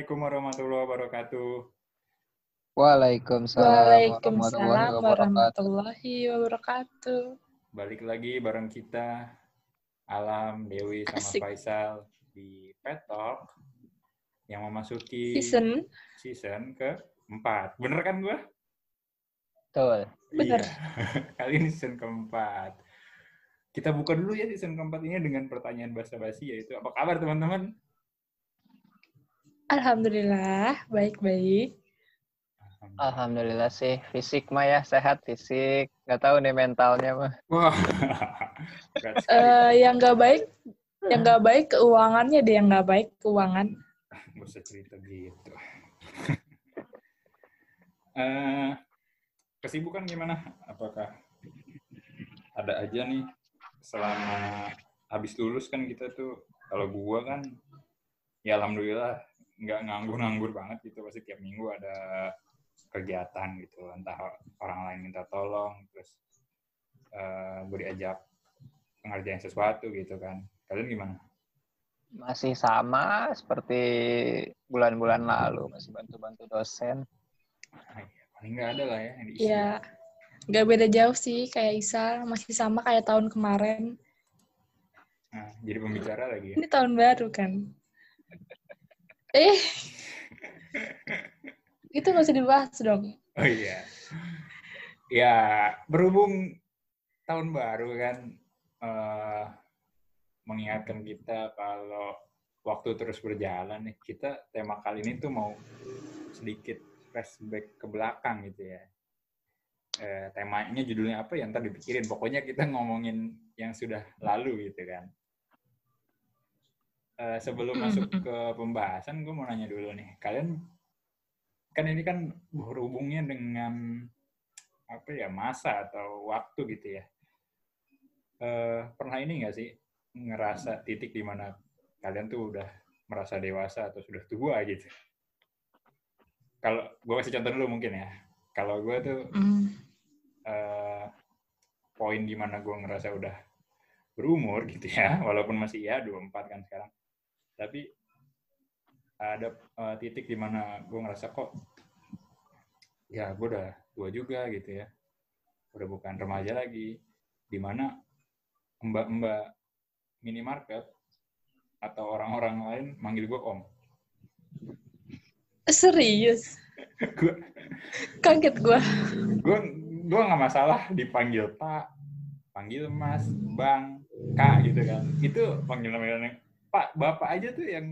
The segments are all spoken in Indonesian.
Assalamualaikum warahmatullahi wabarakatuh. Waalaikumsalam, Waalaikumsalam warahmatullahi wabarakatuh. Balik lagi bareng kita Alam, Dewi, sama Asik. Faisal di Pet Talk yang memasuki Season, season keempat. Bener kan gue? Betul. Bener. Iya. Kali ini season keempat. Kita buka dulu ya season keempat ini dengan pertanyaan basa-basi yaitu apa kabar teman-teman? Alhamdulillah baik-baik. Alhamdulillah sih, fisik mah ya sehat fisik. Gak tahu nih mentalnya mah. Wah. Eh, yang nggak baik, yang nggak baik keuangannya deh yang nggak baik keuangan. Gak usah cerita gitu. Eh, kesibukan gimana? Apakah ada aja nih selama habis lulus kan kita tuh kalau gua kan ya alhamdulillah nggak nganggur-nganggur banget gitu pasti tiap minggu ada kegiatan gitu entah orang lain minta tolong terus eh gue diajak ngerjain sesuatu gitu kan kalian gimana? Masih sama seperti bulan-bulan lalu, masih bantu-bantu dosen. Ah, iya, paling nggak ada lah ya yang diisi. Ya, nggak beda jauh sih kayak Isa, masih sama kayak tahun kemarin. Nah, jadi pembicara lagi ya. Ini tahun baru kan. Eh, itu nggak usah dibahas dong. Oh iya. Ya, berhubung tahun baru kan eh, mengingatkan kita kalau waktu terus berjalan nih, kita tema kali ini tuh mau sedikit flashback ke belakang gitu ya. Eh, temanya judulnya apa ya ntar dipikirin. Pokoknya kita ngomongin yang sudah lalu gitu kan. Eh, sebelum Mm, masuk mm, mm. ke pembahasan, gue mau nanya dulu nih. Kalian kan ini kan berhubungnya dengan apa ya masa atau waktu gitu ya. Eh, pernah ini nggak sih ngerasa titik di mana kalian tuh udah merasa dewasa atau sudah tua gitu? Kalau gue kasih contoh dulu mungkin ya. Kalau gue tuh Hmm. eh, poin di mana gue ngerasa udah berumur gitu ya, walaupun masih ya 24 kan sekarang. Tapi ada eh, titik di mana gue ngerasa kok ya gue udah tua juga gitu ya. Udah bukan remaja lagi. Di mana mbak-mbak minimarket atau orang-orang lain manggil gue om. Serius, gue kaget gua. gue gue nggak masalah dipanggil pak panggil mas bang kak gitu kan itu panggil namanya pak bapak aja tuh yang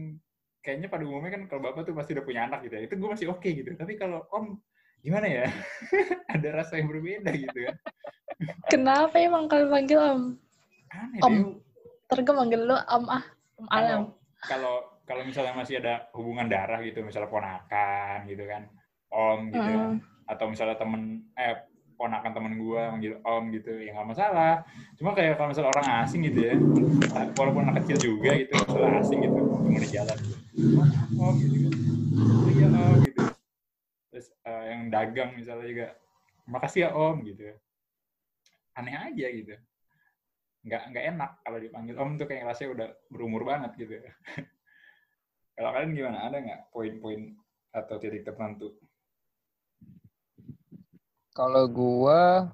kayaknya pada umumnya kan kalau bapak tuh pasti udah punya anak gitu ya itu gue masih oke gitu tapi kalau om gimana ya ada rasa yang berbeda gitu kan Kenapa emang kalau panggil Om? aneh Om. deh gue manggil lu Om ah, Om Alam. kalau kalau misalnya masih ada hubungan darah gitu misalnya ponakan gitu kan om gitu kan Hmm. atau misalnya temen eh ponakan temen gue manggil om gitu ya nggak masalah. Cuma kayak kalau misalnya orang asing gitu ya walaupun anak kecil juga gitu misalnya asing gitu ketemu di jalan. Om, gitu. Kan "Oh iya om gitu. Terus eh, yang dagang misalnya juga makasih ya om gitu. Aneh aja gitu. Nggak nggak enak kalau dipanggil om tuh kayak rasanya udah berumur banget gitu. Kalau kalian gimana? Ada nggak poin-poin atau titik tertentu Kalau gua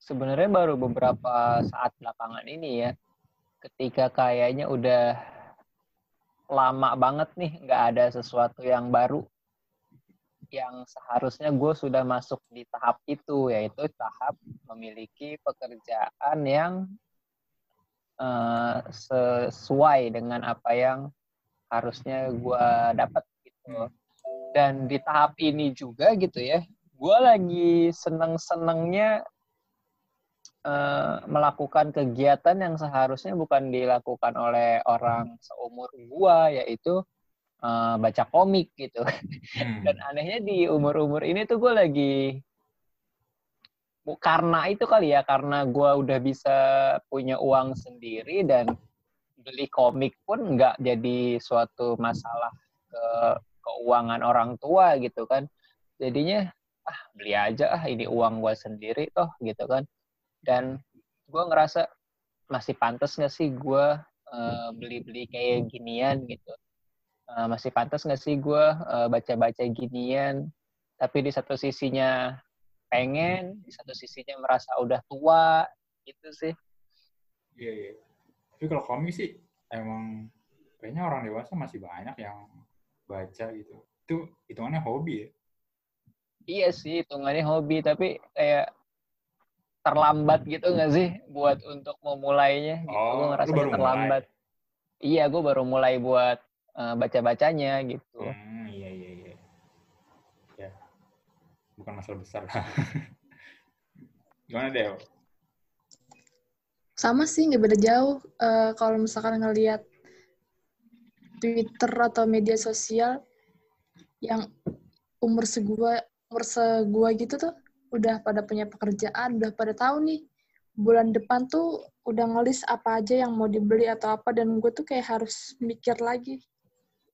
sebenarnya baru beberapa saat belakangan ini ya, ketika kayaknya udah lama banget nih nggak ada sesuatu yang baru yang seharusnya gue sudah masuk di tahap itu yaitu tahap memiliki pekerjaan yang eh, sesuai dengan apa yang harusnya gue dapat gitu. Dan di tahap ini juga gitu ya gue lagi seneng-senengnya eh, melakukan kegiatan yang seharusnya bukan dilakukan oleh orang seumur gue yaitu eh, baca komik gitu Hmm. dan anehnya di umur-umur ini tuh gue lagi karena itu kali ya karena gue udah bisa punya uang sendiri dan beli komik pun nggak jadi suatu masalah ke keuangan orang tua gitu kan jadinya ah beli aja ah ini uang gue sendiri toh gitu kan dan gue ngerasa masih pantas nggak sih gue beli-beli kayak ginian gitu eh, masih pantas nggak sih gue eh, baca-baca ginian tapi di satu sisinya pengen di satu sisinya merasa udah tua gitu sih Iya, iya. Tapi kalau komik sih emang kayaknya orang dewasa masih banyak yang baca gitu. Itu hitungannya hobi ya. Iya sih hitungannya hobi tapi kayak terlambat gitu nggak sih buat untuk memulainya gitu. Oh, gue ngerasa baru mulai? terlambat iya gue baru mulai buat eh, baca-bacanya gitu Hmm, iya, iya, iya. Ya, bukan masalah besar lah. Gimana, Del? Sama sih, nggak beda jauh. Eh, kalau misalkan ngelihat Twitter atau media sosial yang umur segua, umur segua gitu tuh, udah pada punya pekerjaan, udah pada tahu nih, bulan depan tuh udah ngelis apa aja yang mau dibeli atau apa, dan gue tuh kayak harus mikir lagi,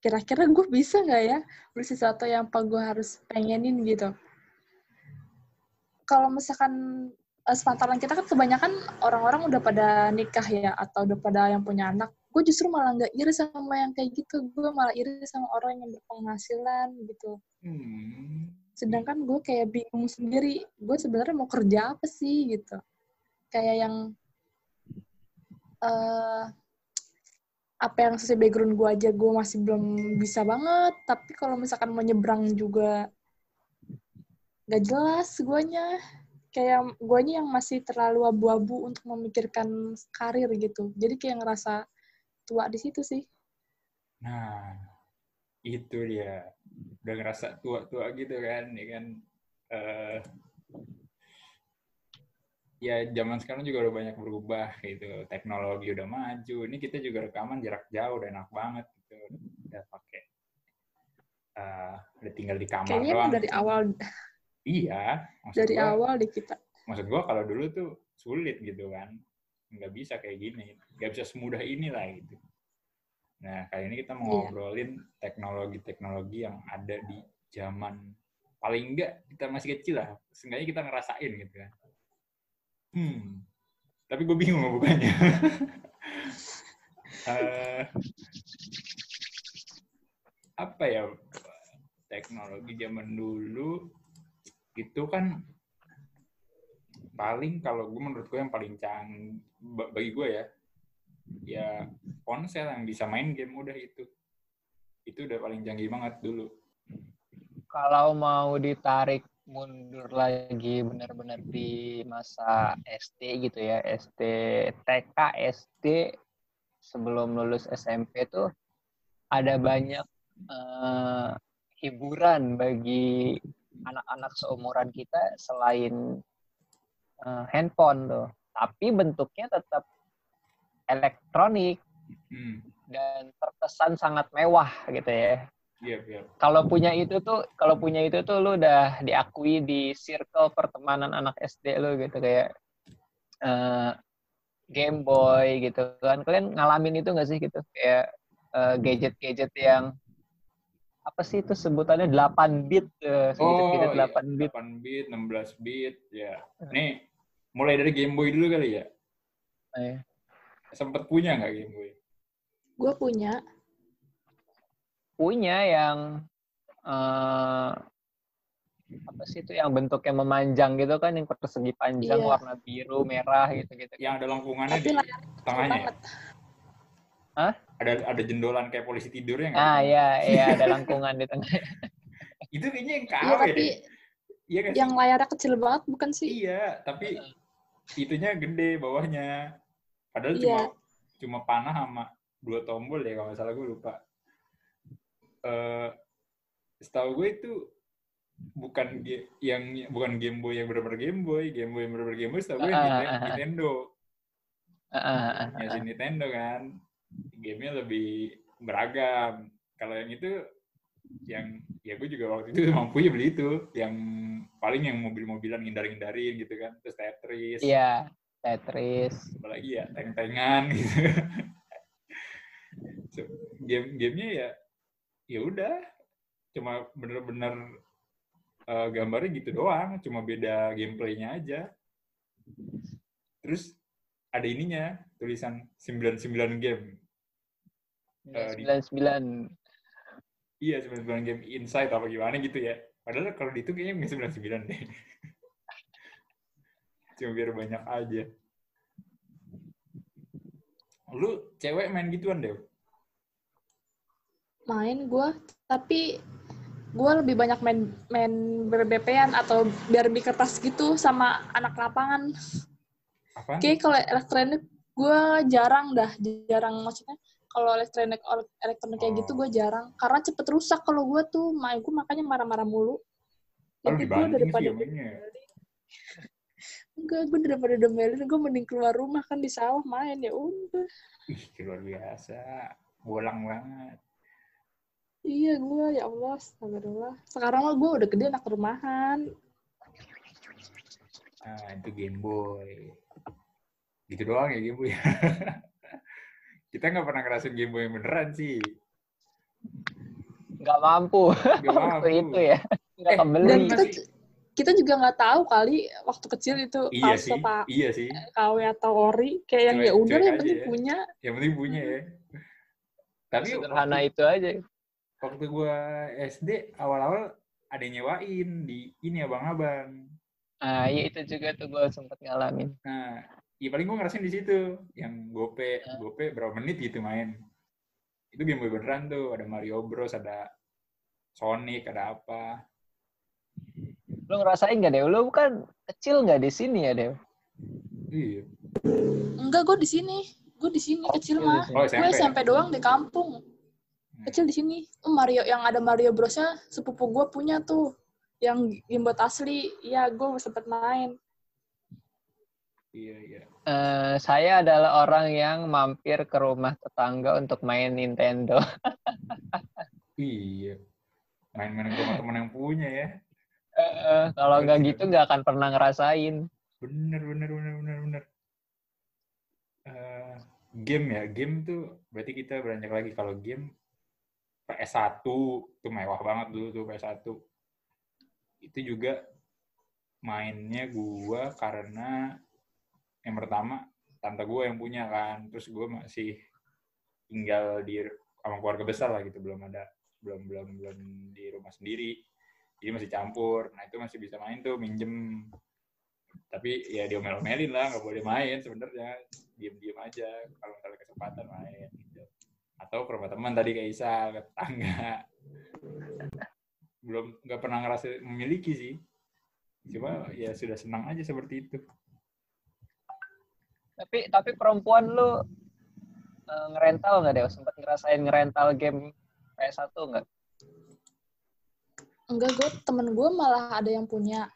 kira-kira gue bisa nggak ya beli sesuatu yang apa gue harus pengenin gitu. Kalau misalkan eh, sepantaran kita kan kebanyakan orang-orang udah pada nikah ya atau udah pada yang punya anak gue justru malah nggak iri sama yang kayak gitu gue malah iri sama orang yang berpenghasilan gitu Hmm. Sedangkan gue kayak bingung sendiri gue sebenarnya mau kerja apa sih gitu. Kayak yang eh apa yang sesuai background gue aja gue masih belum bisa banget. Tapi kalau misalkan mau juga gak jelas guanya. Kayak guanya yang masih terlalu abu-abu untuk memikirkan karir gitu. Jadi kayak ngerasa tua di situ sih. Nah, itu dia. Udah ngerasa tua-tua gitu kan, ya kan. Eh, ya zaman sekarang juga udah banyak berubah gitu. Teknologi udah maju. Ini kita juga rekaman jarak jauh, udah enak banget gitu. Udah pakai eh, udah tinggal di kamar kayaknya doang. dari awal Iya, maksud dari gua- awal di kita maksud gua kalau dulu tuh sulit gitu kan nggak bisa kayak gini nggak bisa semudah inilah gitu nah kali ini kita mau Iya. ngobrolin teknologi-teknologi yang ada di zaman paling enggak kita masih kecil lah. Seenggaknya kita ngerasain gitu kan. Hmm. Tapi gue bingung mau bukanya. Eh, apa ya? Teknologi zaman dulu itu kan paling kalau gue menurut gue yang paling canggih bagi gue ya ya ponsel yang bisa main game udah itu. Itu udah paling canggih banget dulu. Kalau mau ditarik mundur lagi benar-benar di masa SD gitu ya SD TK SD sebelum lulus SMP tuh ada banyak eh, hiburan bagi anak-anak seumuran kita selain eh, handphone tuh. Tapi bentuknya tetap elektronik hmm. dan terkesan sangat mewah gitu ya. Iya iya kalau punya itu tuh kalau punya itu tuh lu udah diakui di circle pertemanan anak SD lu gitu kayak eh, Game Boy gitu kan. Kalian ngalamin itu nggak sih gitu? Kayak eh, gadget-gadget yang apa sih itu sebutannya? 8 bit eh, gadget-gadget iya. 8 bit. 8 bit 16 bit ya. Nih mulai dari Game Boy dulu kali ya? Eh, sempet punya nggak Game Boy gue punya. Punya yang eh, apa sih itu yang bentuknya memanjang gitu kan yang persegi panjang Iya. warna biru merah gitu gitu yang ada lengkungannya tapi di tengahnya ya? Hah? ada ada jendolan kayak polisi tidurnya nggak? Ah iya iya ada lengkungan di tengah. Itu kayaknya yang iya KW tapi deh. Iya kan yang layarnya kecil banget bukan sih? Iya tapi itunya gede bawahnya padahal Iya. cuma cuma panah sama dua tombol ya kalau salah gue lupa eh setahu gue itu bukan yang bukan Game Boy yang benar-benar Game Boy Game Boy yang benar-benar Game Boy setahu gue ah, ah. Nintendo ah, ah, ya si ah. Nintendo kan gamenya lebih beragam kalau yang itu yang ya gue juga waktu itu mampu ya beli itu yang paling yang mobil-mobilan ngindar-ngindarin gitu kan terus Tetris iya Tetris. Apalagi ya tank-tankan gitu. So, game gamenya ya ya udah. Cuma bener-bener eh, gambarnya gitu doang cuma beda gameplaynya aja. Terus ada ininya tulisan 99 game. Eh, di- 99 Iya, 99 game inside apa gimana gitu ya. Padahal kalau di itu kayaknya nggak 99 deh. Cuma biar banyak aja. Lu cewek main gituan deh. Main gue, tapi gue lebih banyak main main ber-BP-an atau biar di kertas gitu sama anak lapangan. Kayak kalau elektronik gue jarang dah, jarang maksudnya kalau elektronik elektronik kayak gitu Oh. gue jarang karena cepet rusak kalau gue tuh main gue makanya marah-marah mulu. Kalau Jadi gue dibanding daripada sih ya mainnya. Enggak gue daripada domelin gue mending keluar rumah kan di sawah main ya udah. Ih, luar biasa. Bolang banget. Iya gue ya Allah, astagfirullah. Sekarang mah gue udah gede anak rumahan. Ah, itu Game Boy. Gitu doang ya Game Boy. Kita nggak pernah ngerasain Game Boy yang beneran sih. Nggak mampu Gak waktu mampu. itu ya. Nggak Eh, kebeli. Kita juga nggak tahu kali waktu kecil itu Iya palsu sih, apa iya sih. KW atau ori kayak yang ya udah yang penting ya. punya. Yang penting punya ya. Tapi Sederhana itu aja. waktu gua SD awal-awal ada yang nyewain di ini abang-abang. Nah, iya itu juga tuh gue sempet ngalamin. Nah, ya paling gua ngerasain di situ. Yang gope, Ah. gope berapa menit gitu main. Itu Game beneran tuh. Ada Mario Bros, ada Sonic, ada apa. Lu ngerasain gak, Dew? Lu kan kecil nggak di sini ya, Dew? Iya. Enggak gue di sini, gue di sini Oh, kecil di mah. Oh, Gue SMP. ya? SMP doang di kampung. Hmm. Kecil di sini. Oh, Mario yang ada Mario Bros-nya sepupu gue punya tuh. Yang gimbot asli. Iya, gue sempet main. Iya, iya. Eh, saya adalah orang yang mampir ke rumah tetangga untuk main Nintendo. Iya. Main-main ke rumah teman yang punya ya. Kalau nggak gitu nggak akan pernah ngerasain. Bener, bener, bener, bener, bener. Eh, game ya, game tuh berarti kita beranjak lagi kalau game PS1 tuh mewah banget dulu tuh PS1. Itu juga mainnya gua karena yang pertama tante gua yang punya kan, terus gua masih tinggal di sama keluarga besar lah gitu, belum ada belum belum belum di rumah sendiri. Jadi masih campur. Nah, itu masih bisa main tuh minjem tapi ya diomel-omelin lah nggak boleh main sebenarnya diem-diem aja kalau misalnya kesempatan main gitu atau ke rumah teman tadi kayak Isa ke tetangga belum nggak pernah ngerasa memiliki sih cuma ya sudah senang aja seperti itu Tapi tapi perempuan lu eh, ngerental nggak, Dew? Sempet ngerasain ngerental game PS1 nggak? Enggak, gue temen gue malah ada yang punya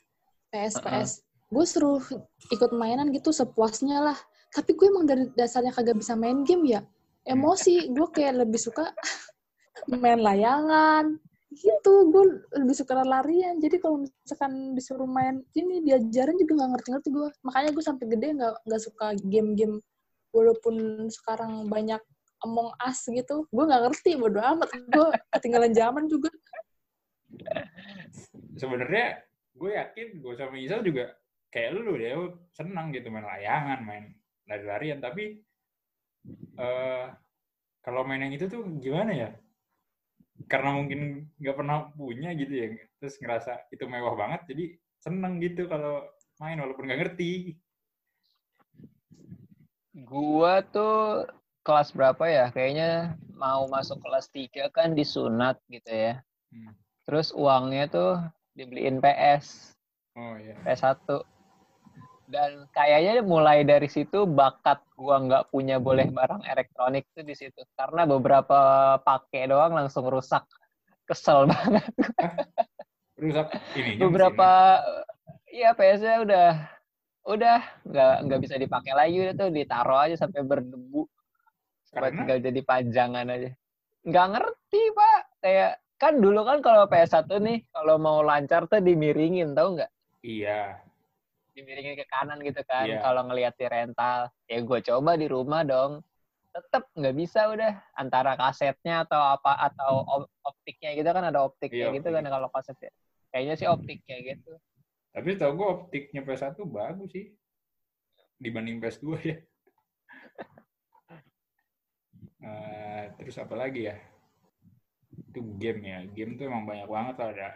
PS PS. Gue suruh ikut mainan gitu sepuasnya lah. Tapi gue emang dari dasarnya kagak bisa main game ya. Emosi, gue kayak lebih suka main layangan. Gitu, gue lebih suka larian. Jadi kalau misalkan disuruh main ini diajarin juga nggak ngerti-ngerti gue. Makanya gue sampai gede nggak nggak suka game-game walaupun sekarang banyak Among Us gitu, gue nggak ngerti, bodo amat. Gue ketinggalan zaman juga. Sebenarnya gue yakin gue sama Isa juga kayak lu ya senang gitu main layangan main lari-larian tapi eh kalau main yang itu tuh gimana ya karena mungkin nggak pernah punya gitu ya terus ngerasa itu mewah banget jadi seneng gitu kalau main walaupun nggak ngerti Gua tuh kelas berapa ya? Kayaknya mau masuk kelas 3 kan disunat gitu ya. Hmm. Terus uangnya tuh dibeliin PS, oh iya PS1. Dan kayaknya mulai dari situ bakat gua nggak punya boleh barang elektronik tuh di situ. Karena beberapa pakai doang langsung rusak. Kesel banget. rusak ini Beberapa iya PS-nya udah udah nggak nggak bisa dipakai lagi udah tuh ditaruh aja sampai berdebu. Sampai Karena? tinggal jadi pajangan aja. Nggak ngerti, Pak. Kayak kan dulu kan kalau PS1 nih kalau mau lancar tuh dimiringin, tahu nggak? iya. Dimiringin ke kanan gitu kan Iya. kalau ngelihat di rental. Ya gue coba di rumah dong. Tetep nggak bisa udah antara kasetnya atau apa atau op- optiknya gitu kan ada optiknya Iya, gitu optik. kan kalau kasetnya kayaknya sih optiknya gitu. Tapi tau gue optiknya PS1 bagus sih dibanding PS2 ya. Eh, terus apa lagi ya itu game ya. Game tuh emang banyak banget lah. Ada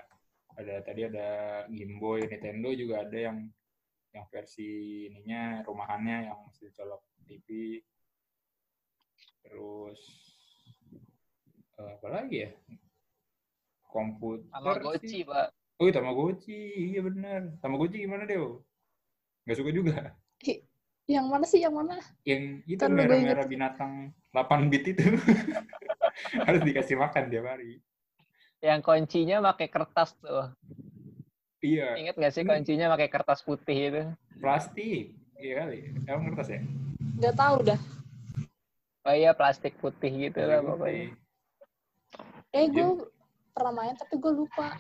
ada tadi ada Game Boy Nintendo juga ada yang yang versi ininya rumahannya yang mesti colok TV terus eh, apa lagi ya? Komputer Tamagotchi. Pak. oh iya, Tamagotchi iya benar Tamagotchi gimana deh nggak suka juga. Yang mana sih? Yang mana? yang itu merah-merah binatang 8 bit itu harus dikasih makan tiap hari Yang kuncinya pakai kertas tuh. iya Ingat nggak sih kuncinya pakai kertas putih itu? plastik iya kali emang kertas ya Gak tahu dah. Oh iya, plastik putih gitu lah pokoknya. Eh, gue pernah main tapi gue lupa.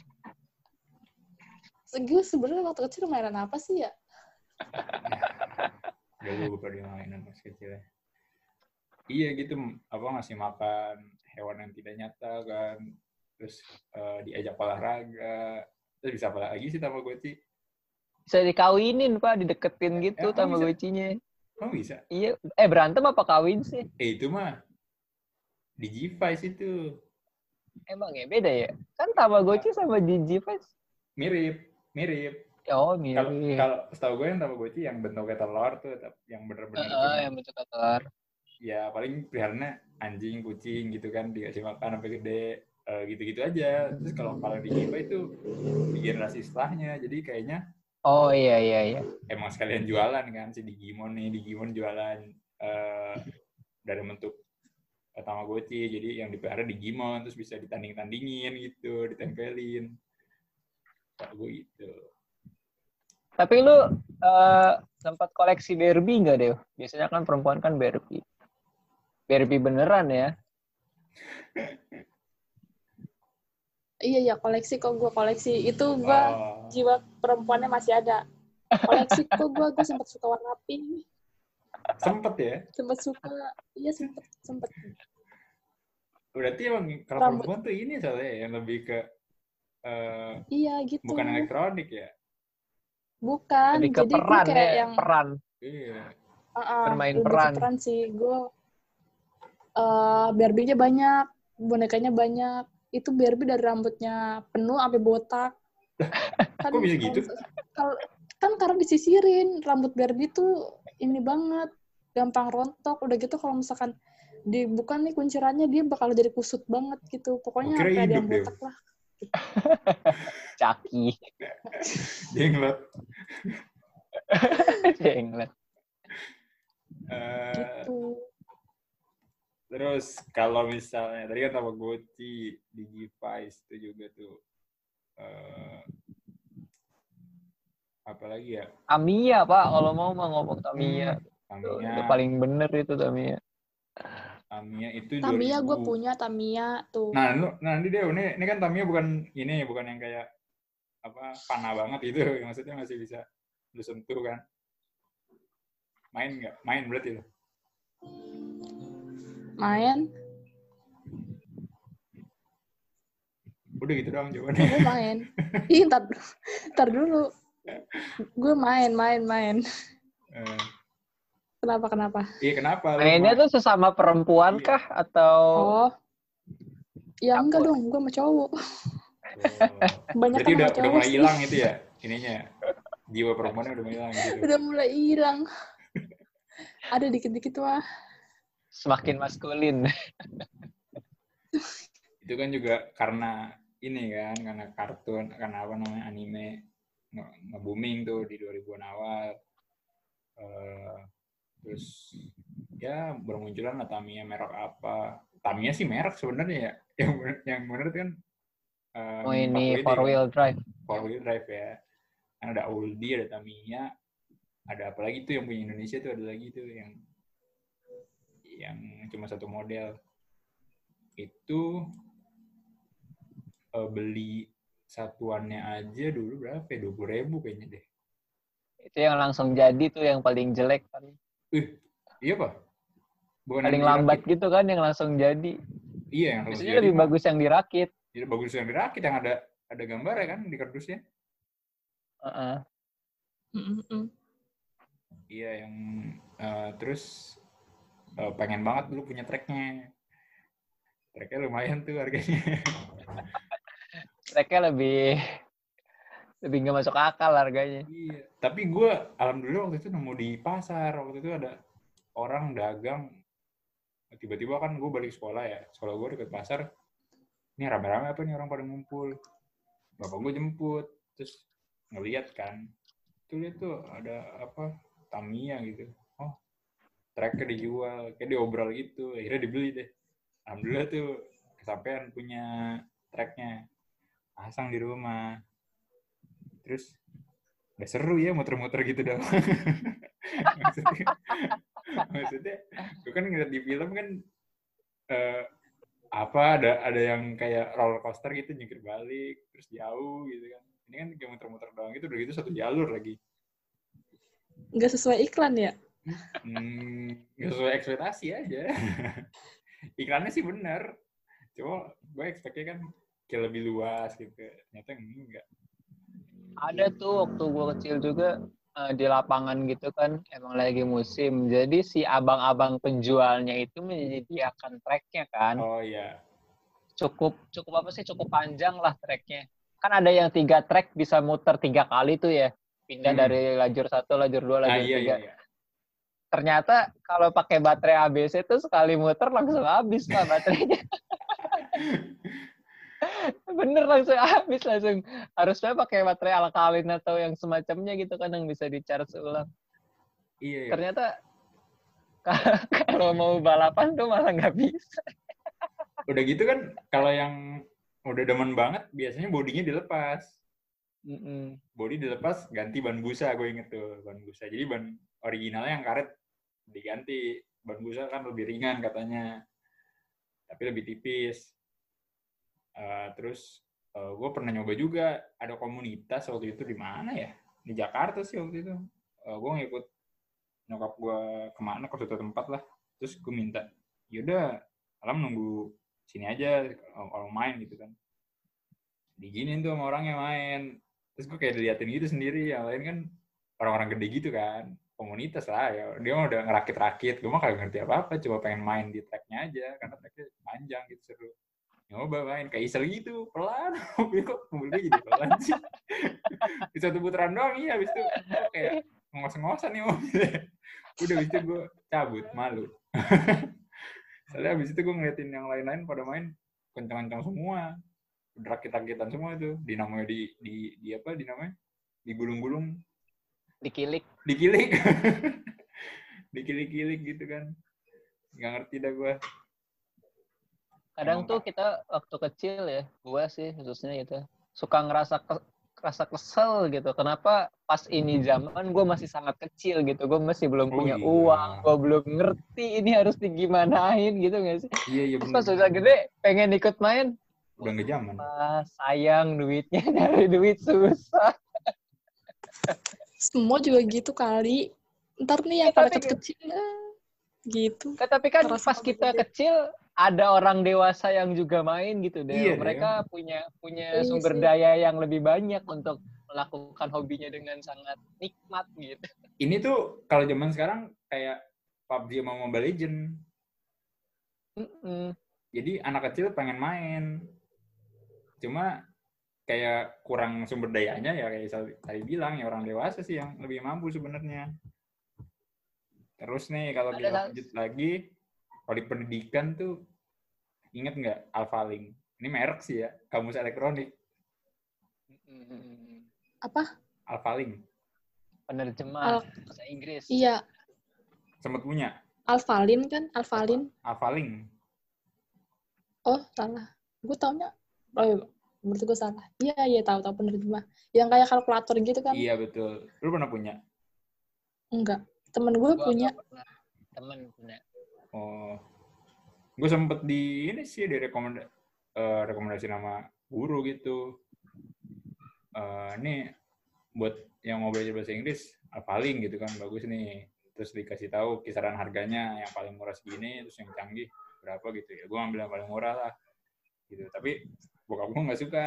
Gue sebenarnya waktu kecil mainan apa sih ya? Gue lupa dia mainan pas kecil ya. Iya gitu, apa ngasih makan hewan yang tidak nyata kan. Terus eh, diajak olahraga. Terus bisa apa lagi sih Tamagotchi? Bisa dikawinin, Pak, dideketin gitu Emang bisa? Tamagotchinya. Oh bisa? Iya, eh berantem apa kawin sih? Eh itu mah di G-Vice itu. Emang ya beda ya? Kan Tamagotchi sama Digivice. Mirip, mirip. Oh, mirip. kalau setahu gue yang Tamagotchi yang bentuknya telur tuh, yang bener-bener cuma- yang bentuk telur. ya paling peliharaannya anjing, kucing gitu kan dikasih makan sampai gede eh, gitu-gitu aja. Terus kalau kalau di Giva itu di generasi setelahnya, jadi kayaknya Oh iya iya iya. emang sekalian jualan kan si Digimon nih, Digimon jualan eh, dari bentuk Tamagotchi, jadi yang dipelihara Digimon terus bisa ditanding-tandingin gitu, ditempelin. Kalau gue gitu. Tapi lu eh, sempat koleksi Barbie nggak deh? Biasanya kan perempuan kan Barbie. Barbie beneran ya? Iya, iya, koleksi kok gue koleksi. Itu gue Oh, jiwa perempuannya masih ada. Koleksi kok gue, gue sempat suka warna pink. sempet ya. Sempat suka, iya sempet, sempet. Berarti emang kalau Rambut. perempuan tuh ini soalnya ya, yang lebih ke eh, Iya gitu. bukan elektronik ya. Bukan. Lebih ke Jadi gue peran kayak ya, yang peran. Iya. uh-uh, bermain lebih ke peran. peran sih. Gue uh, Barbie-nya banyak, bonekanya banyak. Itu Barbie dari rambutnya penuh sampai botak. Kan, Kok bisa gitu? kalau- kan karena disisirin rambut Barbie tuh ini banget gampang rontok udah gitu kalau misalkan dibuka nih kuncirannya dia bakal jadi kusut banget gitu pokoknya kira ada yang deh. botak lah Caki. Jenglot. Jenglet. Eh, gitu terus kalau misalnya tadi kan Tamagotchi, Digivice itu juga tuh eh apa lagi ya? Tamiya, Pak. Kalau mau mah ngomong Tamiya. Tuh, Tamiya, itu paling bener itu Tamiya. Tamiya itu Tamiya gue 2000. punya Tamiya tuh Nah, lu, nah nanti deh, ini, ini kan Tamiya bukan ini, bukan yang kayak apa panah banget itu, maksudnya masih bisa lu sentuh kan? Main nggak? Main berarti lo? Main Udah gitu doang jawabannya. gue main ih ntar ntar dulu gue main main main Eh, kenapa kenapa Iya kenapa? Mainnya main? tuh sesama perempuan Iya. kah atau oh ya enggak dong gue sama cowok Oh. banyak Berarti udah udah mulai hilang itu ya ininya. Jiwa perempuannya udah mulai hilang gitu. udah mulai hilang ada dikit-dikit wah semakin maskulin? Itu kan juga karena ini kan, karena kartun, karena apa namanya anime nge- nge-booming tuh di 2000-an awal. Eh, terus ya bermunculan lah Tamiya merek apa. Tamiya sih merek sebenarnya ya. Yang bener, yang bener kan eh, Oh ini Pakuidi four wheel drive. four wheel drive ya. Kan ada Audi, ada Tamiya, ada apa lagi tuh yang punya Indonesia tuh ada lagi tuh yang yang cuma satu model. Itu eh, beli satuannya aja dulu berapa ya? 20 ribu kayaknya deh. Itu yang langsung jadi tuh yang paling jelek kan. Eh, iya pak? Bukan Paling lambat dirakit. gitu kan yang langsung jadi. Iya, yang Biasanya lebih mah. bagus yang dirakit. Jadi bagus yang dirakit yang ada ada gambar ya kan di kardusnya. Heeh. Mm-mm. Iya yang eh, terus eh, pengen banget dulu punya tracknya. Treknya lumayan tuh harganya. Treknya lebih lebih nggak masuk akal harganya. iya. Tapi gue alhamdulillah waktu itu nemu di pasar. Waktu itu ada orang dagang. Tiba-tiba kan gue balik sekolah ya. Sekolah gue deket pasar. Ini rame-rame apa nih orang pada ngumpul. Bapak gue jemput. Terus ngeliat kan. Tuh lihat tuh ada apa Tamiya gitu. Treknya dijual. Kayak diobral gitu. Akhirnya dibeli deh. Alhamdulillah tuh kesampaian punya treknya. Pasang di rumah terus udah seru ya muter-muter gitu dong maksudnya maksudnya gue kan ngeliat di film kan eh, apa ada ada yang kayak roller coaster gitu nyingkir balik terus jauh gitu kan ini kan kayak muter-muter doang gitu udah gitu satu jalur lagi Nggak sesuai iklan ya? Hmm, nggak sesuai ekspektasi aja iklannya sih bener cuma gue expect-nya kan kayak lebih luas gitu ternyata enggak Ada tuh waktu gue kecil juga eh, di lapangan gitu kan emang lagi musim. Jadi si abang-abang penjualnya itu menyediakan treknya kan. oh iya Cukup cukup apa sih? Cukup panjang lah treknya. Kan ada yang tiga trek bisa muter tiga kali tuh ya. Pindah Hmm. dari lajur satu, lajur dua, ah lajur iya tiga. iya, iya. Ternyata kalau pakai baterai ABC tuh sekali muter langsung habis lah baterainya. Bener langsung habis langsung. Harusnya pakai baterai alkalin atau yang semacamnya gitu kan yang bisa di charge ulang. iya, iya. Ternyata kalau mau balapan tuh malah nggak bisa. udah gitu kan kalau yang udah demen banget biasanya bodinya dilepas Mm-mm. body dilepas ganti ban busa gue inget tuh ban busa jadi ban originalnya yang karet diganti. Ban busa kan lebih ringan katanya. Tapi lebih tipis. Eh, terus eh, gue pernah nyoba juga. Ada komunitas waktu itu di mana ya? Di Jakarta sih waktu itu. Eh, gue ngikut nyokap gue ke mana ke suatu tempat lah. Terus gue minta yaudah alam nunggu sini aja kalau main gitu kan. Diginin tuh sama orangnya main. Terus gue kayak diliatin gitu sendiri. Yang lain kan orang-orang gede gitu kan komunitas lah ya. Dia udah ngerakit-rakit. Gue mah kagak ngerti apa-apa. Coba pengen main di tracknya aja. Karena tracknya panjang gitu seru. Nyoba main kayak isel gitu. Pelan. Mobil kok mobil gue jadi pelan sih? Di satu putaran doang. Iya habis itu kayak ngos-ngosan nih mobilnya. Udah habis itu gue cabut. Malu. Soalnya habis itu gue ngeliatin yang lain-lain pada main kencang-kencang semua. Rakit-rakitan semua itu. Dinamanya di di di apa dinamanya? Digulung-gulung Dikilik. dikilik dikilik-kilik gitu kan nggak ngerti dah gue Kadang Emang, tuh kita waktu kecil ya, gua sih khususnya gitu, suka ngerasa ke, rasa kesel gitu. Kenapa pas ini zaman gue masih sangat kecil gitu, gue masih belum Oh, punya iya. uang, gue belum ngerti ini harus digimanain gitu nggak sih? iya iya Terus pas udah gede pengen ikut main, udah nggak zaman sayang duitnya dari duit susah. Semua juga gitu kali. Ntar nih yang Ya, pada kecil-kecil ah, gitu. Kan, Tapi kan Ngerasa pas kita gede. kecil ada orang dewasa yang juga main gitu deh. Iya, Mereka punya punya Iya sumber sih. daya yang lebih banyak untuk melakukan hobinya dengan sangat nikmat gitu. ini tuh kalau zaman sekarang kayak PUBG sama Mobile Legend Mm-mm. jadi anak kecil pengen main cuma kayak kurang sumber dayanya ya kayak tadi bilang ya orang dewasa sih yang lebih mampu sebenarnya terus nih kalau kita lanjut lagi kalau di pendidikan tuh inget nggak Alphalink ini merek sih ya kamus elektronik Mm-mm. Apa? Alphalink Penerjemah Al- bahasa Inggris. Iya, sempat punya Alphalin kan? Alphalin. Alphalink Oh, salah. Gue taunya, oh berarti gue salah. Iya, iya, tahu tahu penerjemah. Yang kayak kalkulator gitu kan? iya betul lu pernah punya Enggak. Temen gue Gua punya. Temen punya. Oh, gue sempet di ini sih di rekomenda, eh, rekomendasi nama guru gitu. Eh, ini buat yang mau belajar bahasa Inggris, paling gitu kan bagus nih. Terus dikasih tahu kisaran harganya yang paling murah segini, terus yang canggih berapa gitu ya. Gue ambil yang paling murah lah, gitu. Tapi bokap gue nggak suka,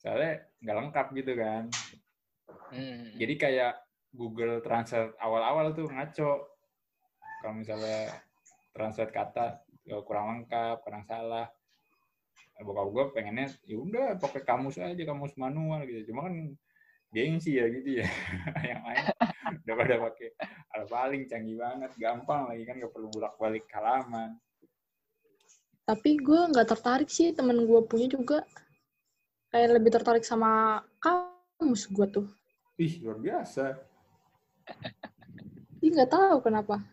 soalnya nggak lengkap gitu kan. Hmm. Jadi kayak Google Translate awal-awal tuh ngaco. Kalau misalnya translate kata, ya, kurang lengkap kurang salah bokap gue pengennya ya udah pakai kamus aja kamus manual gitu cuma kan gengsi ya gitu ya yang lain udah pada pakai al paling canggih banget gampang lagi kan gak perlu bolak balik halaman Tapi gue nggak tertarik sih temen gue punya juga kayak lebih tertarik sama kamus gue tuh. ih luar biasa Dia nggak tahu kenapa.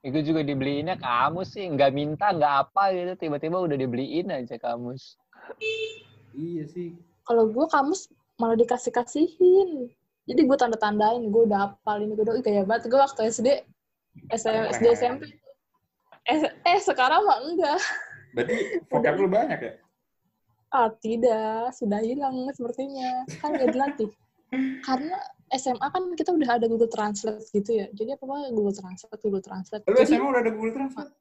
Itu juga dibeliinnya kamus sih, nggak minta, nggak apa gitu, tiba-tiba udah dibeliin aja kamus. iya sih Kalau gue kamus malah dikasih-kasihin. Jadi gue tanda-tandain, gue udah hafal ini, gue udah, "Ih, kayak banget. Gue waktu SD, SM, SD, SMP. Eh, eh, sekarang mah enggak. berarti vocab lu banyak ya Ah, tidak. Sudah hilang sepertinya. Kan nggak dilatih. Karena SMA kan kita udah ada Google Translate gitu ya. Jadi apa-apa Google Translate, Google Translate. lu Jadi, SMA udah ada Google Translate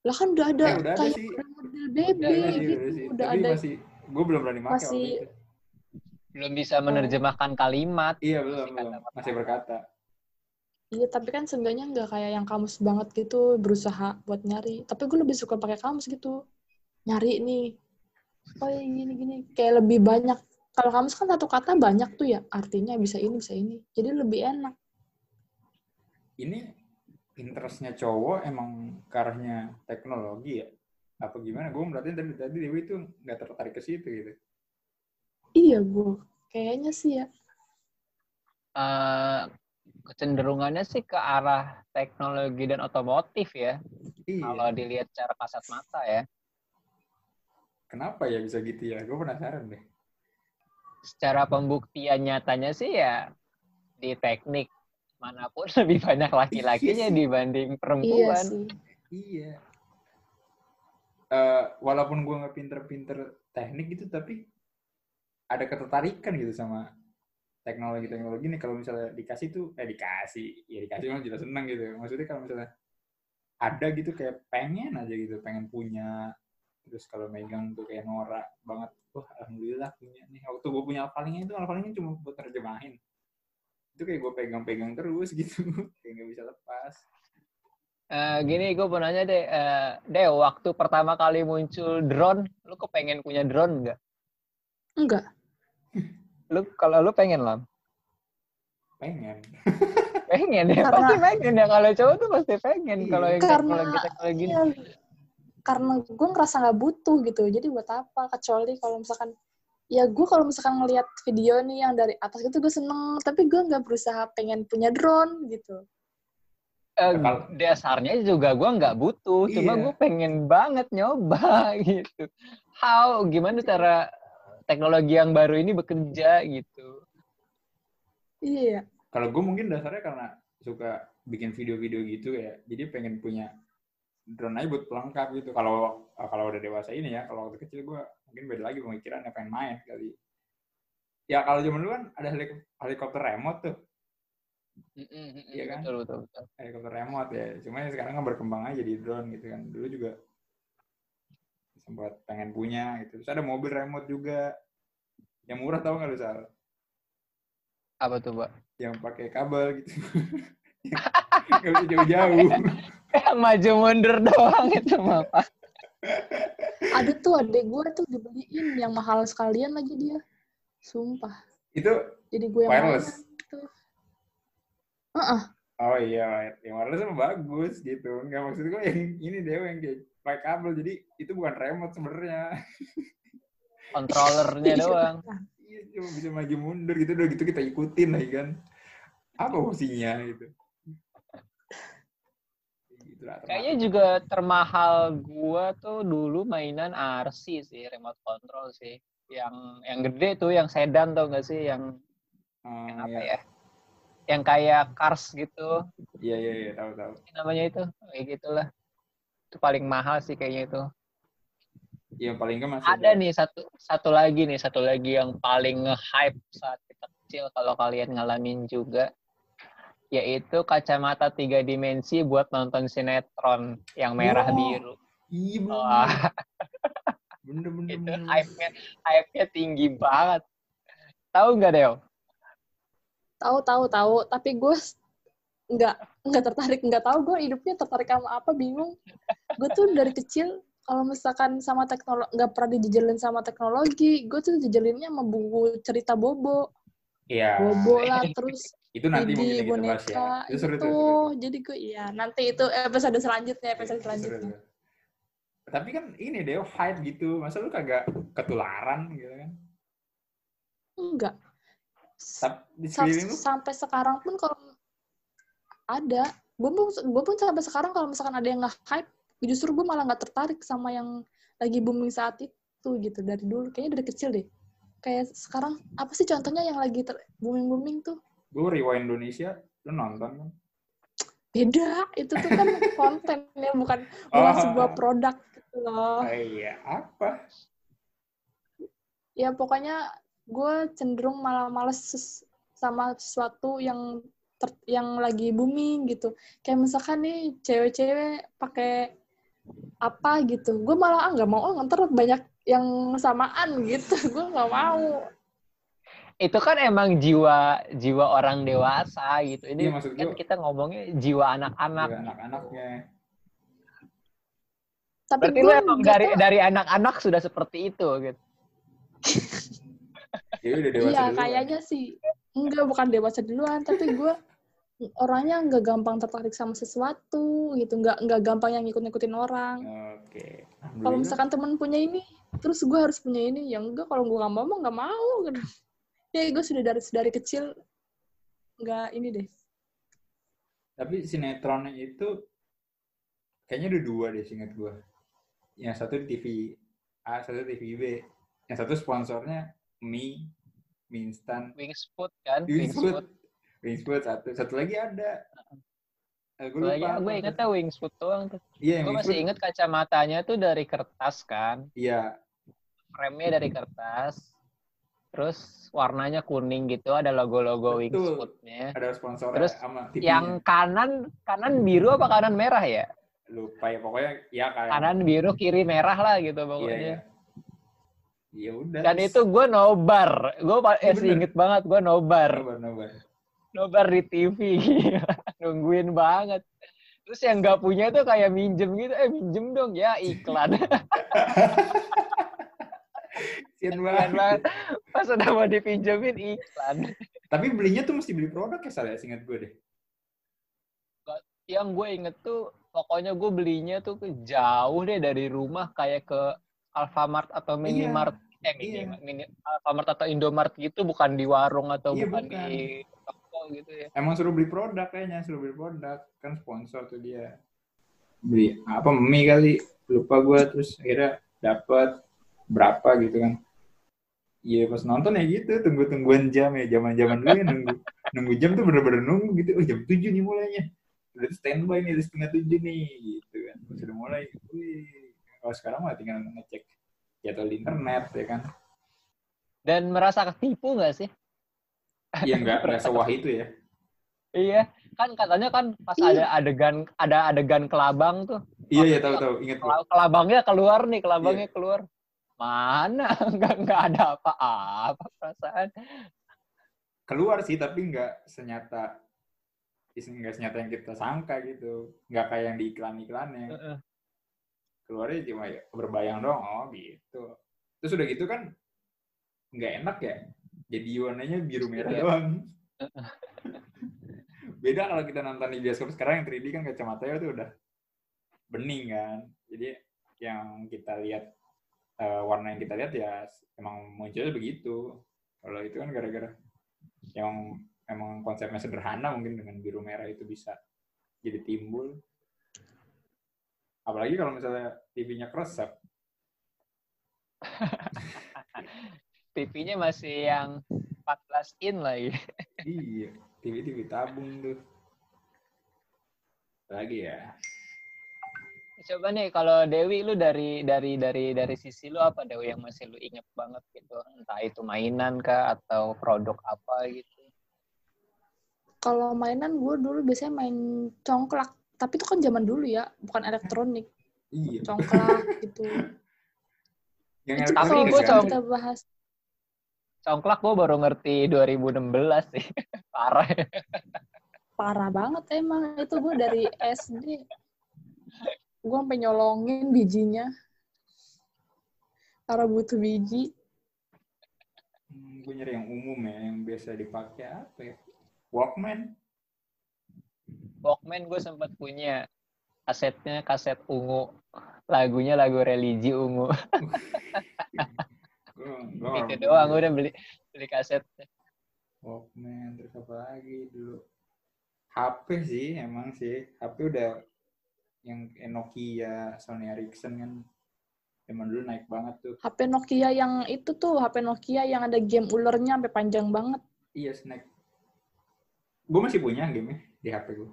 lah kan udah ada Eh, udah ada kayak sih. model BB Udah ada gitu. udah sih. Udah Tapi ada. masih gue belum berani pakai masih-. Belum bisa menerjemahkan kalimat. Iya belum Masih belum masih berkata. Iya, tapi kan seenggaknya nggak kayak yang kamus banget gitu, berusaha buat nyari. Tapi gue lebih suka pakai kamus gitu. Nyari nih. Oh ya gini-gini. Kayak lebih banyak. Kalau kamus kan satu kata banyak tuh ya. Artinya bisa ini, bisa ini. Jadi lebih enak. Ini interestnya cowok emang ke arahnya teknologi ya? Apa gimana? Gue merhatiin tadi tadi Dewi itu nggak tertarik ke situ gitu. Iya, gue. Kayaknya sih ya. Eh, kecenderungannya sih ke arah teknologi dan otomotif ya, Iya. kalau dilihat secara kasat mata ya. Kenapa ya bisa gitu ya? Gue penasaran deh. Secara pembuktian nyatanya sih ya di teknik mana pun lebih banyak laki-lakinya Iya sih. dibanding Iya perempuan. sih. Iya. Eh, walaupun gue nggak pinter-pinter teknik gitu, tapi ada ketertarikan gitu sama teknologi-teknologi nih. Kalau misalnya dikasih tuh, eh dikasih, ya dikasih mah jelas seneng gitu. Maksudnya kalau misalnya ada gitu kayak pengen aja gitu, pengen punya. Terus kalau megang tuh kayak norak banget. Wah, alhamdulillah punya nih. Waktu gue punya alphalingnya itu alphalingnya cuma buat terjemahin. Itu kayak gue pegang-pegang terus gitu. kayak nggak bisa lepas. Eh, gini gue mau nanya deh, eh, deh waktu pertama kali muncul drone, lu kepengen punya drone nggak? Enggak. Lu kalau lu pengen lah, Pengen. pengen ya, Karena- pasti pengen ya kalau cowok tuh pasti pengen Iya. kalau yang Karena- teknologi teknologi Iya. Karena gue ngerasa nggak butuh gitu. Jadi buat apa? Kecuali kalau misalkan ya gue kalau misalkan ngelihat video nih yang dari atas gitu gue seneng tapi gue nggak berusaha pengen punya drone gitu Eh, Kalau- dasarnya juga gue nggak butuh, cuma Iya. gue pengen banget nyoba gitu. How, gimana cara teknologi yang baru ini bekerja gitu? iya Kalau gue mungkin dasarnya karena suka bikin video-video gitu ya, jadi pengen punya drone aja buat pelengkap gitu. Kalau kalau udah dewasa ini ya, kalau waktu kecil gue mungkin beda lagi pemikirannya pengen main kali. Ya kalau zaman dulu kan ada helik- helikopter remote tuh, Iya kan? Betul, betul, betul. helikopter remote ya. Cuma ya sekarang kan berkembang aja jadi drone gitu kan. Dulu juga sempat pengen punya gitu. Terus ada mobil remote juga. Yang murah tau nggak lu Sal? Apa tuh, Pak? Yang pakai kabel gitu. Nggak bisa jauh-jauh. Maju mundur doang itu mah, Pak. ada tuh adek gue tuh dibeliin yang mahal sekalian lagi dia sumpah Itu jadi gue yang wireless. mana gitu Heeh. Oh iya, yang wireless emang bagus gitu. Enggak maksud gue yang ini deh yang kayak pakai kabel. Jadi itu bukan remote sebenarnya. Kontrolernya doang. Iya, cuma bisa maju mundur gitu. Udah gitu kita ikutin lagi kan. Apa fungsinya gitu. Gitu lah, Kayaknya juga termahal gua tuh dulu mainan RC sih, remote control sih. Yang yang gede tuh, yang sedan tuh nggak sih, yang Oh, yang apa iya. ya? Yang kayak cars gitu. Iya, iya, iya, tahu tahu. namanya itu kayak gitulah itu paling mahal sih kayaknya itu Yang paling enggak masih ada nih satu satu lagi nih satu lagi yang paling nge-hype saat kita kecil kalau kalian ngalamin juga yaitu kacamata tiga dimensi buat nonton sinetron yang merah Wow. biru Iya, bener. Bener, bener, itu hype-nya hype-nya tinggi banget tahu nggak Deo tahu tahu tahu tapi gue nggak nggak tertarik nggak tahu gue hidupnya tertarik sama apa bingung gue tuh dari kecil kalau misalkan sama teknologi nggak pernah dijejelin sama teknologi gue tuh jejelinnya sama buku cerita bobo Iya. bobo lah terus Itu nanti mungkin Didi kita bahas ya. boneka Itu seru tuh. seru jadi gue iya nanti itu episode selanjutnya episode Seru selanjutnya tuh. Tapi kan ini deh hype gitu. Masa lu kagak ketularan gitu kan? enggak di sampai sekarang pun kalau ada. Gue pun gue pun sampai sekarang kalau misalkan ada yang nggak hype justru gue malah nggak tertarik sama yang lagi booming saat itu gitu dari dulu. Kayaknya dari kecil deh. Kayak sekarang apa sih contohnya yang lagi booming booming tuh? Gue rewind Indonesia, lu nonton kan? beda itu tuh kan konten ya bukan bukan sebuah produk gitu loh. Oh iya, apa? ya pokoknya gue cenderung malah males sama sesuatu yang ter- yang lagi booming gitu kayak misalkan nih cewek-cewek pakai apa gitu gue malah ah nggak mau oh ntar banyak yang samaan gitu gue nggak mau itu kan emang jiwa jiwa orang dewasa gitu. Ini maksud kan kita ngomongnya jiwa anak-anak. Anak-anaknya. tapi Berarti gue lu emang dari tahu- dari anak-anak sudah seperti itu gitu. Jadi udah dewasa iya kayaknya sih enggak bukan dewasa duluan tapi gue orangnya nggak gampang tertarik sama sesuatu gitu nggak nggak gampang yang ngikut-ngikutin orang Oke. kalau Alhamdulillah. misalkan temen punya ini terus gue harus punya ini ya enggak kalau gue nggak mau mau nggak mau gitu. ya gue sudah dari dari kecil nggak ini deh Tapi sinetronnya itu kayaknya ada dua deh singkat gue. Yang satu di TV A, satu di TV B. Yang satu sponsornya mie, mie instan. Wings food kan, Wings wings food. food. Wings food satu. Satu lagi ada. Gue lupa. gue apa. ingetnya wings food doang tuh. Yang Gue masih Food. inget kacamatanya tuh dari kertas kan. Iya, Frame-nya dari kertas. Terus warnanya kuning gitu, ada logo-logo wings Betul. food-nya. ada sponsornya Terus sama TV-nya. Yang kanan kanan biru apa kanan merah ya? lupa ya pokoknya ya kayak Kanan biru, kiri merah lah gitu pokoknya. iya. Ya udah. Dan itu gue nobar. Gue Iya, masih bener. inget banget gue nobar. nobar nobar. Nobar di TV. Nungguin banget. Terus yang nggak punya tuh kayak minjem gitu. Eh minjem dong ya iklan. Sian banget. banget. Pas udah mau dipinjemin iklan. Tapi belinya tuh mesti beli produk ya salah singkat gue deh. Yang gue inget tuh pokoknya gue belinya tuh jauh deh dari rumah kayak ke Alfamart atau Minimart. Eh, mini, iya. mini, Alfamart atau Indomart gitu bukan di warung atau Iya, bukan, bukan. di toko gitu ya. Emang suruh beli produk kayaknya, suruh beli produk. Kan sponsor tuh dia. Beli apa mie kali, lupa gue terus akhirnya dapat berapa gitu kan. Iya pas nonton ya gitu, tunggu-tungguan jam ya, zaman-zaman dulu ya nunggu nunggu jam tuh bener-bener nunggu gitu. Oh jam 7 nih mulainya. Udah standby nih, udah setengah tujuh nih, gitu kan. Udah mulai, wih. Kalau sekarang mah tinggal ngecek jadwal di internet ya kan. Dan merasa ketipu nggak sih? Iya nggak nggak sewah itu ya. Iya, kan katanya kan pas Iya. ada adegan ada adegan kelabang tuh. Iya iya tahu tahu ingat Kelabangnya keluar nih, kelabangnya keluar. Mana? Nggak nggak ada apa-apa perasaan. keluar sih tapi nggak senyata nggak senyata yang kita sangka gitu nggak kayak yang di iklan iklannya Heeh. Keluarnya cuma ya berbayang dong oh gitu. Terus udah gitu kan nggak enak ya? Jadi warnanya biru merah Iya. doang. Beda kalau kita nonton di bioskop sekarang yang 3D kan kacamatanya tuh udah bening kan? Jadi yang kita lihat eh, warna yang kita lihat ya emang munculnya begitu. Kalau itu kan gara-gara yang emang konsepnya sederhana mungkin dengan biru merah itu bisa jadi timbul apalagi kalau misalnya TV-nya keresep TV-nya masih yang 14 in lagi. iya TV TV tabung tuh lagi ya Coba nih kalau Dewi lu dari dari dari dari sisi lu apa Dewi yang masih lu inget banget gitu? Entah itu mainan kah atau produk apa gitu. kalau mainan gue dulu biasanya main congklak tapi itu kan zaman dulu ya bukan elektronik. Iya. Congklak gitu. Yang itu Tapi misalnya cong- kita bahas. Congklak gue baru ngerti 2016 sih. Parah. parah banget emang. Itu gue dari SD gue sampai nyolongin bijinya. Karena butuh biji. Hmm, gue nyari yang umum ya, yang biasa dipakai apa ya? Walkman. Walkman gue sempat punya kasetnya kaset ungu lagunya lagu religi ungu itu doang gue udah beli beli kaset Walkman, terus apa lagi dulu? HP sih, emang sih. HP udah yang Nokia, Sony Ericsson kan. Zaman dulu naik banget tuh. HP Nokia yang itu tuh HP Nokia yang ada game ulernya sampai panjang banget Iya, Snack. Gue masih punya game di HP gue.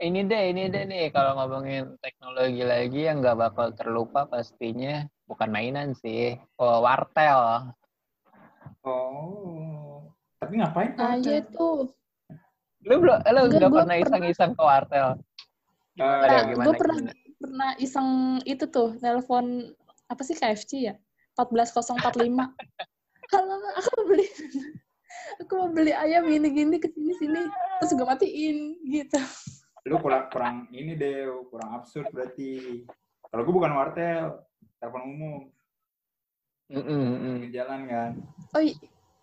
Ini deh ini deh nih kalau ngomongin teknologi lagi yang nggak bakal terlupa pastinya bukan mainan sih oh, wartel Oh. Tapi ngapain? nah Walkman? iya tuh lu belum lu Enggak, nggak pernah iseng-iseng ke wartel Eh, gimana Nah, gimana, gue pernah gimana? pernah iseng itu tuh telepon apa sih KFC ya 14045 halo aku mau beli aku mau beli ayam gini gini ke sini sini terus gue matiin gitu. Lu kurang kurang ini deh kurang absurd berarti. Kalau gue bukan wartel telepon umum. Di jalan kan. Oh i-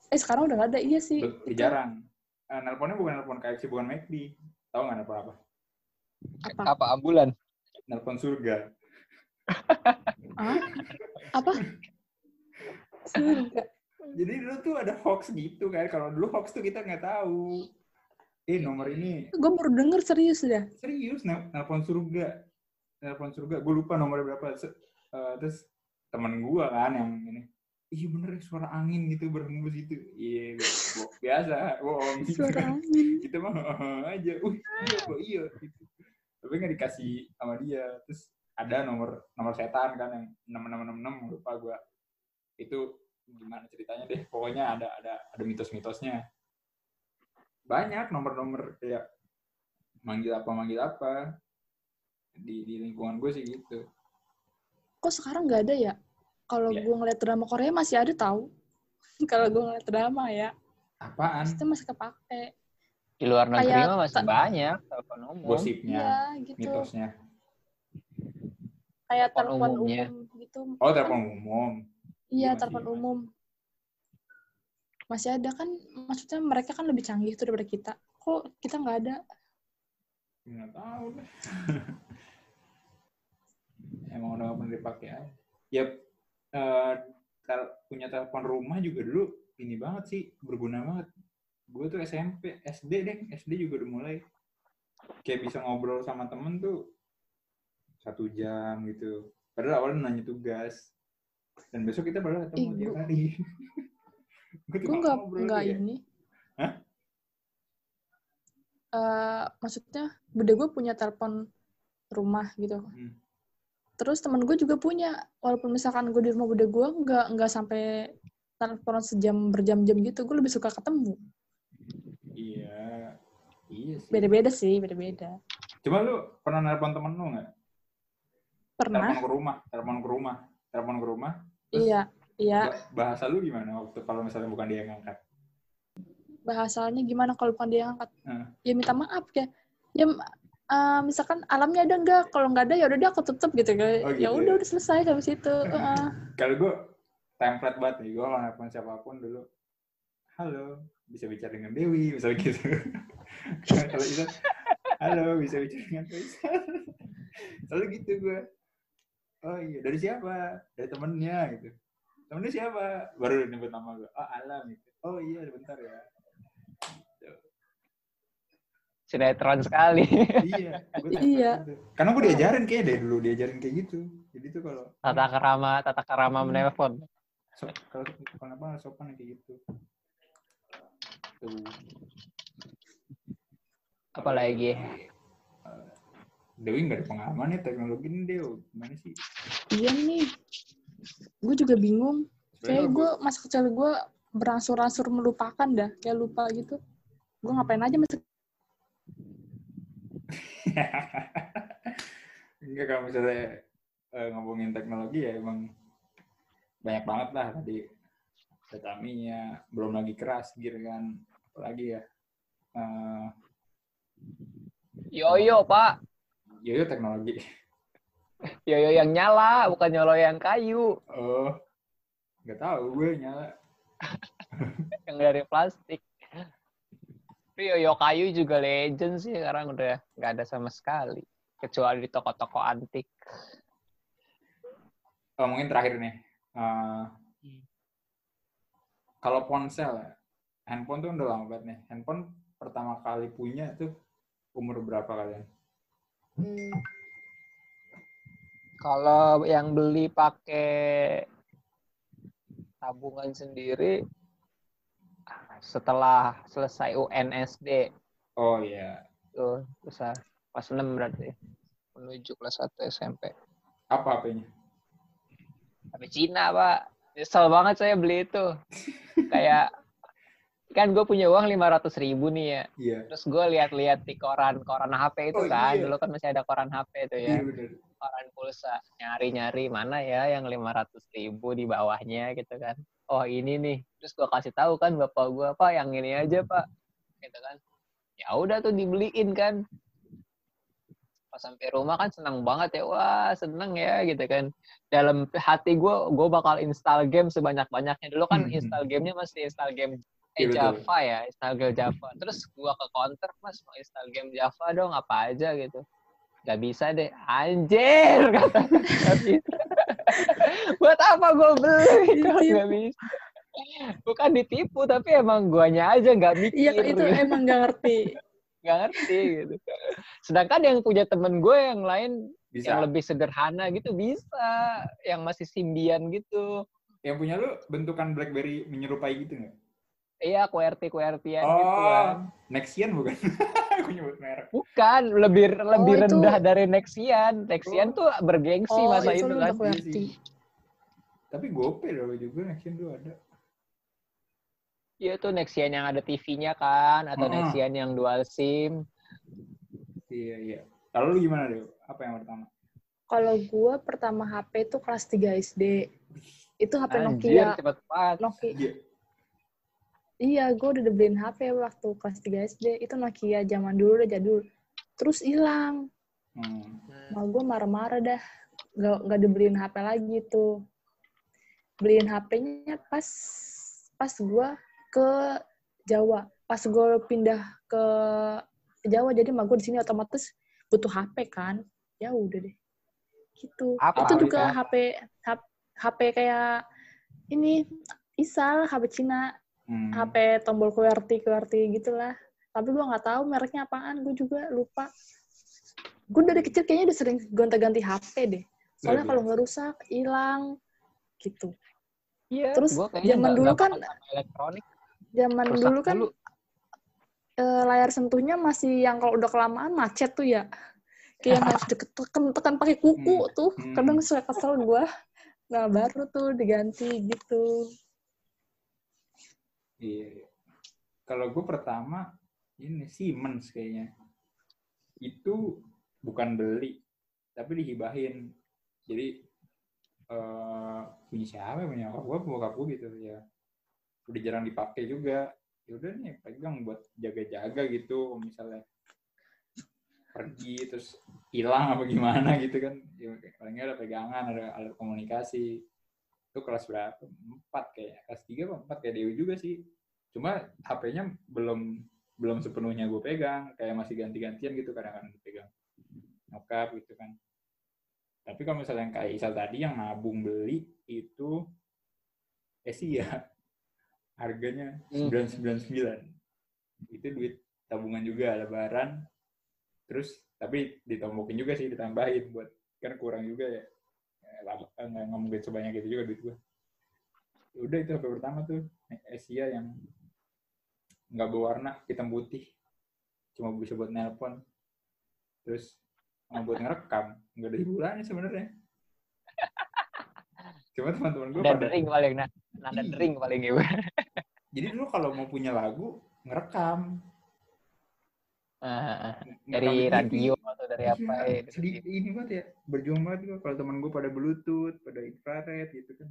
eh sekarang udah gak ada iya sih. Be- jarang Eh, nelponnya bukan nelpon KFC bukan McD tahu nggak nelpon apa? Apa? Apa ambulan? Nelpon surga. Hah? apa? Surga. Jadi dulu tuh ada hoax gitu kan. Kalau dulu hoax tuh kita nggak tahu eh nomor ini. Gue baru denger serius dah. Serius nel- nelpon surga. Nelpon surga. Gue lupa nomornya berapa. Eh, terus teman gue kan yang ini. Iya bener ya, suara angin gitu berhembus gitu. Iya biasa bohong. Gitu suara angin. Kita mah aja. Uh iya kok iya. Gitu tapi nggak dikasih sama dia. Terus ada nomor nomor setan kan yang enam enam enam enam lupa gue itu gimana ceritanya deh. Pokoknya ada ada ada mitos-mitosnya banyak nomor-nomor kayak manggil apa manggil apa. Di di lingkungan gue sih gitu. Kok sekarang nggak ada ya? Kalau Iya. gue ngeliat drama Korea masih ada tahu kalau gue ngeliat drama ya. Apaan? Pasti masih kepake. Di luar negeri Kayak mah masih banyak telepon umum. Gosipnya iya gitu. mitosnya. Kayak Telepon umum gitu. Oh telepon umum. Iya masih telepon umum masih ada kan maksudnya mereka kan lebih canggih tuh daripada kita. Kok kita nggak ada? Nggak tahu deh. Emang udah pernah dipakai aja. Ya eh, tel- punya telepon rumah juga dulu ini banget sih berguna banget. Gue tuh SMP SD deh SD juga udah mulai. Kayak bisa ngobrol sama temen tuh satu jam gitu. Padahal awalnya nanya tugas. Dan besok kita baru ketemu tiap hari gue nggak nggak ya. ini Hah? Eh, maksudnya bude gue punya telepon rumah gitu Hmm. terus temen gue juga punya walaupun misalkan gue di rumah bude gue nggak nggak sampai telepon sejam berjam-jam gitu gue lebih suka ketemu iya iya sih beda-beda sih beda-beda Coba lu pernah nelpon temen lu nggak? pernah Telepon ke rumah, telepon ke rumah, telepon ke rumah. terus iya iya ba- Bahasa lu gimana waktu kalau misalnya bukan dia yang ngangkat? bahasanya gimana kalau bukan dia yang angkat Heeh. ya minta maaf ya ya eh, misalkan alamnya ada enggak kalau nggak ada ya udah deh aku tutup gitu Oh, gitu ya udah ya? udah selesai sampai situ Heeh. Kalau gue template banget nih, gue kalau siapa pun dulu, halo, bisa bicara dengan Dewi, misalnya gitu. kalau itu, halo, bisa bicara dengan Faisal. Selalu gitu gue. Oh iya, dari siapa? Dari temennya gitu. Temennya siapa? Baru nyebut nama gue. Oh, Alam gitu. Oh iya, bentar ya. sinetron sekali iya, gue Iya. Karena gue diajarin kayak deh dulu diajarin kayak gitu. Jadi tuh kalau tata kerama tata kerama Hmm. menelpon so, kalau kenapa sopan kayak gitu. Tuh. apalagi Eh, Dewi nggak ada pengalaman nih teknologi ini Dew. Gimana sih? iya nih gue juga bingung. Kayak gue masa kecil gue berangsur-angsur melupakan dah kayak lupa gitu. Gue ngapain aja masa Enggak kalau misalnya eh, ngomongin teknologi ya emang banyak banget lah tadi. Dataminya belum lagi keras gitu kan. Apalagi ya eh, yoyo pak. Yoyo teknologi. Yoyo yang nyala, bukan Yoyo yang kayu. Oh, nggak tahu gue nyala. yang dari plastik. Tapi Yoyo kayu juga legend sih sekarang udah nggak ada sama sekali. Kecuali di toko-toko antik. Oh, mungkin terakhir nih. Uh, kalau ponsel, ya, handphone tuh udah lama banget nih. Handphone pertama kali punya tuh umur berapa kalian? Hmm. Kalau yang beli pakai tabungan sendiri setelah selesai UNSD. Oh iya. Tuh, besar. Pas 6 berarti. Menuju kelas 1 SMP. Apa HP-nya? HP Cina, Pak. Nyesel banget saya beli itu. Kayak kan gue punya uang lima ratus ribu nih ya. Iya. Terus gue lihat-lihat di koran koran HP itu Oh, kan. iya. Dulu kan masih ada koran HP itu ya. Iya bener. Koran pulsa. Nyari-nyari mana ya yang lima ratus ribu di bawahnya gitu kan. Oh ini nih. Terus gue kasih tahu kan bapak gue pak yang ini aja pak. Gitu kan. Ya udah tuh dibeliin kan. Pas sampai rumah kan senang banget ya. Wah seneng ya gitu kan. Dalam hati gue, gue bakal install game sebanyak-banyaknya. Dulu kan install gamenya masih install game Iya, eh, betul. Java ya, install game Java. Terus gua ke counter, Mas mau install game Java dong, apa aja gitu. Gak bisa deh, anjir kata. Buat apa gue beli kalau gak bisa? Bukan ditipu, tapi emang guanya aja nggak mikir. Iya itu gitu. emang nggak ngerti. Nggak ngerti gitu. Sedangkan yang punya temen gue yang lain Bisa. yang lebih sederhana gitu bisa, yang masih simbian gitu. Yang punya lu bentukan BlackBerry menyerupai gitu nggak? Iya, QWERTY QWERTY-an oh, gitu. Nexian bukan? Aku nyebut merek. Bukan, lebih lebih itu- rendah dari Nexian. Nexian tuh bergengsi Oh masa itu itu kan. ngerti. Tapi GoPay loh juga Nexian tuh ada. Iya tuh Nexian yang ada TV-nya kan, atau Mm-mm. Nexian yang dual SIM. Iya, iya. Kalau lu gimana, Dew? Apa yang pertama? Kalau gua pertama HP itu kelas 3 SD. Itu HP Anjir, Nokia. cepet banget. Nokia. Iya. Gue udah dibeliin HP waktu kelas 3 SD. Itu Nokia zaman dulu udah jadul. Terus hilang. Hmm. Mal gue marah-marah dah. Gak, gak dibeliin HP lagi tuh. Beliin HP-nya pas pas gue ke Jawa. Pas gue pindah ke Jawa, jadi mah gue di sini otomatis butuh HP kan. Ya udah deh. Gitu. Apa itu juga HP, HP HP kayak ini Isal, HP Cina. Hmm. HP tombol QWERTY QWERTY gitulah. Tapi gue nggak tahu mereknya apaan gue juga lupa. Gue dari kecil kayaknya udah sering gonta-ganti HP deh. Soalnya Luar kalau nggak rusak hilang gitu. Iya, Terus zaman nggak- dulu kan- elektronik. zaman Rusak dulu kan eh, layar sentuhnya masih yang kalau udah kelamaan macet tuh ya. Kayak harus deket tekan tekan pakai kuku Hmm. tuh. Hmm. kadang suka kesel gue nah baru tuh diganti gitu Iya. iya. Kalau gue pertama ini Siemens kayaknya. Itu bukan beli, tapi dihibahin. Jadi eh punya siapa ya? punya gue bokap gue gitu ya. Udah jarang dipakai juga. Ya udah nih pegang buat jaga-jaga gitu misalnya pergi terus hilang apa gimana gitu kan. Ya, palingnya ada pegangan, ada alat komunikasi. Itu kelas berapa? Empat kayaknya. Kelas tiga apa empat kayak Dewi juga sih cuma HP-nya belum belum sepenuhnya gue pegang kayak masih ganti-gantian gitu kadang-kadang dipegang nyokap gitu kan tapi kalau misalnya yang kayak Isal tadi yang nabung beli itu eh sih ya harganya Hmm. 999 itu duit tabungan juga lebaran terus tapi ditombokin juga sih ditambahin buat kan kurang juga ya lama- eh, nggak nggak mungkin sebanyak itu juga duit gue udah itu HP pertama tuh Asia yang nggak berwarna hitam putih. Cuma bisa buat nelpon. Terus sama buat ngerekam nggak ada hiburannya sebenarnya. Cuma teman-teman gue Nada pada dering paling, nah, nada Iya. dering paling ibu. jadi dulu kalau mau punya lagu ngerekam. Ngerekam dari radio dari apa Iya, ya? sedih ini banget ya berjuang banget gue kalau teman gue pada bluetooth pada infrared gitu kan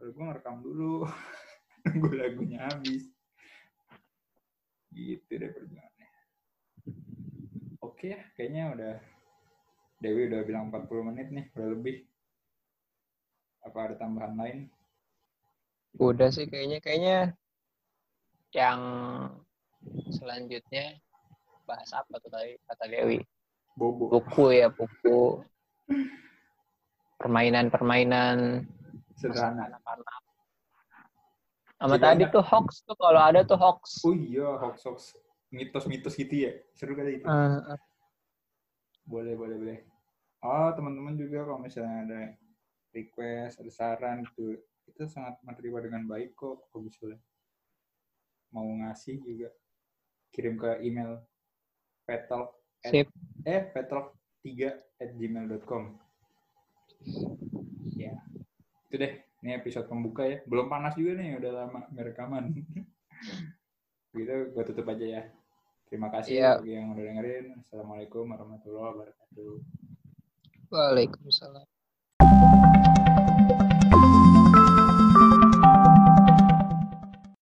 kalau gue ngerekam dulu nunggu lagunya habis gitu deh perjuangannya oke ya kayaknya udah Dewi udah bilang 40 menit nih, udah lebih. Apa ada tambahan lain? Udah sih kayaknya kayaknya yang selanjutnya bahas apa tuh tadi kata Dewi? Bobo. Buku ya, buku. Permainan-permainan Sederhana. Sama tadi tuh hoax tuh kalau ada tuh hoax. Oh iya, hoax-hoax. Mitos-mitos gitu ya. Seru kali itu. Eh, Boleh, boleh, boleh. Oh, teman-teman juga kalau misalnya ada request, ada saran gitu, kita sangat menerima dengan baik kok kalau misalnya mau ngasih juga kirim ke email petalk sip. eh petalk3 at gmail.com ya. Itu deh ini episode pembuka ya. Belum panas juga nih udah lama nggak rekaman. Gitu gue tutup aja ya. Terima kasih Iya. bagi yang udah dengerin. Assalamualaikum warahmatullahi wabarakatuh. Waalaikumsalam.